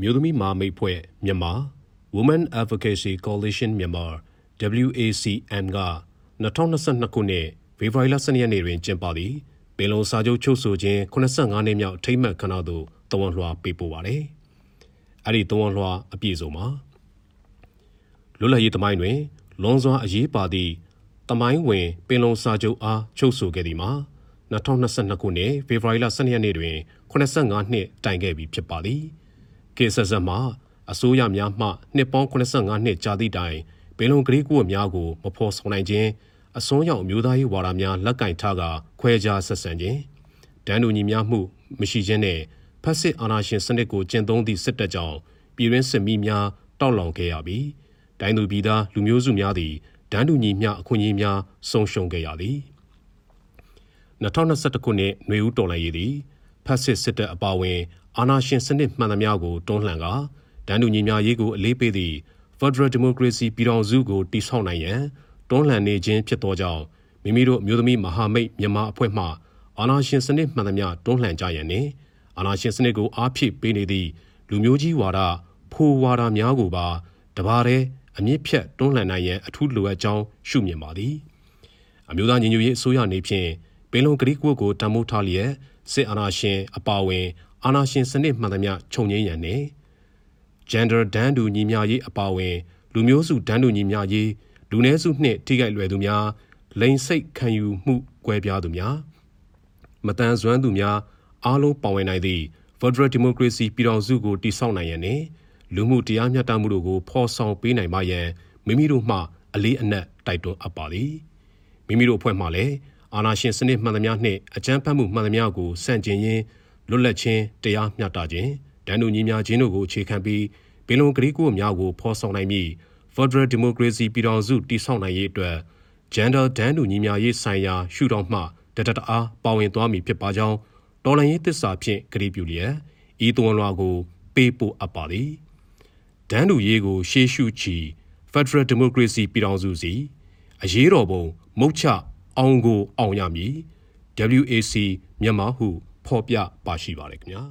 မျိုးသမီးမာမိတ်ဖွဲ့မြန်မာ Women Advocacy Coalition မြန်မာ WACM က2022ခုနှစ်ဖေဖော်ဝါရီလ12ရက်နေ့တွင်ကျင်းပသည့်ပင်လုံစာချုပ်ချုပ်ဆိုခြင်း85နှစ်မြောက်ထိမ့်မှတ်ခဏသို့တဝန်လွှာပေးပို့ပါတယ်။အဲ့ဒီတဝန်လွှာအပြည့်စုံမှာလွတ်လပ်ရေးသမိုင်းတွင် လွန်စွာအရေးပါသည့်တမိုင်းဝင်ပင်လုံစာချုပ်အားချုပ်ဆိုခဲ့သည်မှာ2022ခုနှစ်ဖေဖော်ဝါရီလ12ရက်နေ့တွင်85နှစ်တိုင်ခဲ့ပြီဖြစ်ပါသည်။ ကေဆက်ဆက်မှအစိုးရများမှနှစ်ပေါင်း85နှစ်ကြာသည့်တိုင်ပင်လုံကလေးကူအများကိုမဖော်ဆောင်နိုင်ခြင်းအစွန်းရောက်အမျိုးသားရေးဝါဒများလက်ကင်ထားကခွဲခြားဆက်ဆံခြင်းဒဏ်တူညီများမှုမရှိခြင်းနဲ့ဖက်စစ်အာဏာရှင်စနစ်ကိုကျင့်သုံးသည့်စစ်တပ်ကြောင့်ပြည်ရင်းစစ်မီးများတောက်လောင်ခဲ့ရပြီးဒိုင်းသူပြည်သားလူမျိုးစုများသည်ဒဏ်တူညီမျှအခွင့်အရေးများဆုံးရှုံးခဲ့ရသည်2021ခုနှစ်ຫນွေဦးတော်လှန်ရေးသည်ဖက်စစ်စစ်တပ်အပါအဝင် အာဏာရှင်စနစ်မှန်သမျှကိုတွန်းလှန်ကာဒဏ်တူညီမျှရေးကိုအလေးပေးသည့် Federal Democracy ပြည်ထောင်စုကိုတည်ဆောက်နိုင်ရန်တွန်းလှန်နေခြင်းဖြစ်သောကြောင့်မိမိတို့မျိုးသမီးမဟာမိတ်မြန်မာအဖွဲ့မှအာဏာရှင်စနစ်မှန်သမျှတွန်းလှန်ကြရန်နှင့်အာဏာရှင်စနစ်ကိုအားဖြည့်ပေးနေသည့်လူမျိုးကြီးဝါဒဖိုးဝါဒများကိုပါတပါးတဲ့အမြင့်ဖြတ်တွန်းလှန်နိုင်ရန်အထူးလိုအပ်ကြောင်းရှုမြင်ပါသည်အမျိုးသားညီညွတ်ရေးအစိုးရအနေဖြင့်ပင်လုံကတိကွက်ကိုတံမိုးထားလျက်စစ်အာဏာရှင်အပါအဝင် အာဏာရှင်စနစ်မှန်သမျှခြုံငင်းရန်နှင့် gender ဒန်းတူညီမျှရေးအပါအဝင် လူမျိုးစုဒန်းတူညီမျှရေးလူနည်းစုနှင့်ထိခိုက်လွယ်သူများလိန်စိတ်ခံယူမှုကွဲပြားသူများမတန်ဆွမ်းသူများအားလုံးပါဝင်နိုင်သည့် Federal Democracy ပြည်ထောင်စုကိုတည်ဆောက်နိုင်ရန်နှင့်လူမှုတရားမျှတမှုတို့ကိုဖော်ဆောင်ပေးနိုင်ပါရန်မိမိတို့မှအလေးအနက်တိုက်တွန်းအပ်ပါသည်မိမိတို့အဖွဲ့မှလည်းအာဏာရှင်စနစ်မှန်သမျှနှင့်အကြမ်းဖက်မှုမှန်သမျှကိုစန့်ကျင်ရင်း လွတ်လပ်ခြင်းတရားမျှတခြင်းဒဏ်တူညီမျှခြင်းတို့ကိုအခြေခံပြီးပင်လုံကလေးကိုအများကိုဖော်ဆောင်နိုင်မည် Federal Democracy ပြည်ထောင်စုတည်ဆောက်နိုင်ရေးအတွက် Gender ဒဏ်တူညီမျှရေးဆိုင်ရာရှုထောင့်မှတတတအားပါဝင်သွားမည်ဖြစ်ပါကြောင်းတော်လှန်ရေးသစ္စာဖြင့်ကတိပြုလျက်ဤသွန်လွှာကိုပေးပို့အပ်ပါသည်ဒန်းတူရေးကိုရှေးရှုချီ Federal Democracy ပြည်ထောင်စုစီအရေးတော်ပုံမုတ်ချအောင်ကိုအောင်ရမည် WAC မြန်မာဟု ဖော်ပြပါရှိပါတယ်ခင်ဗျာ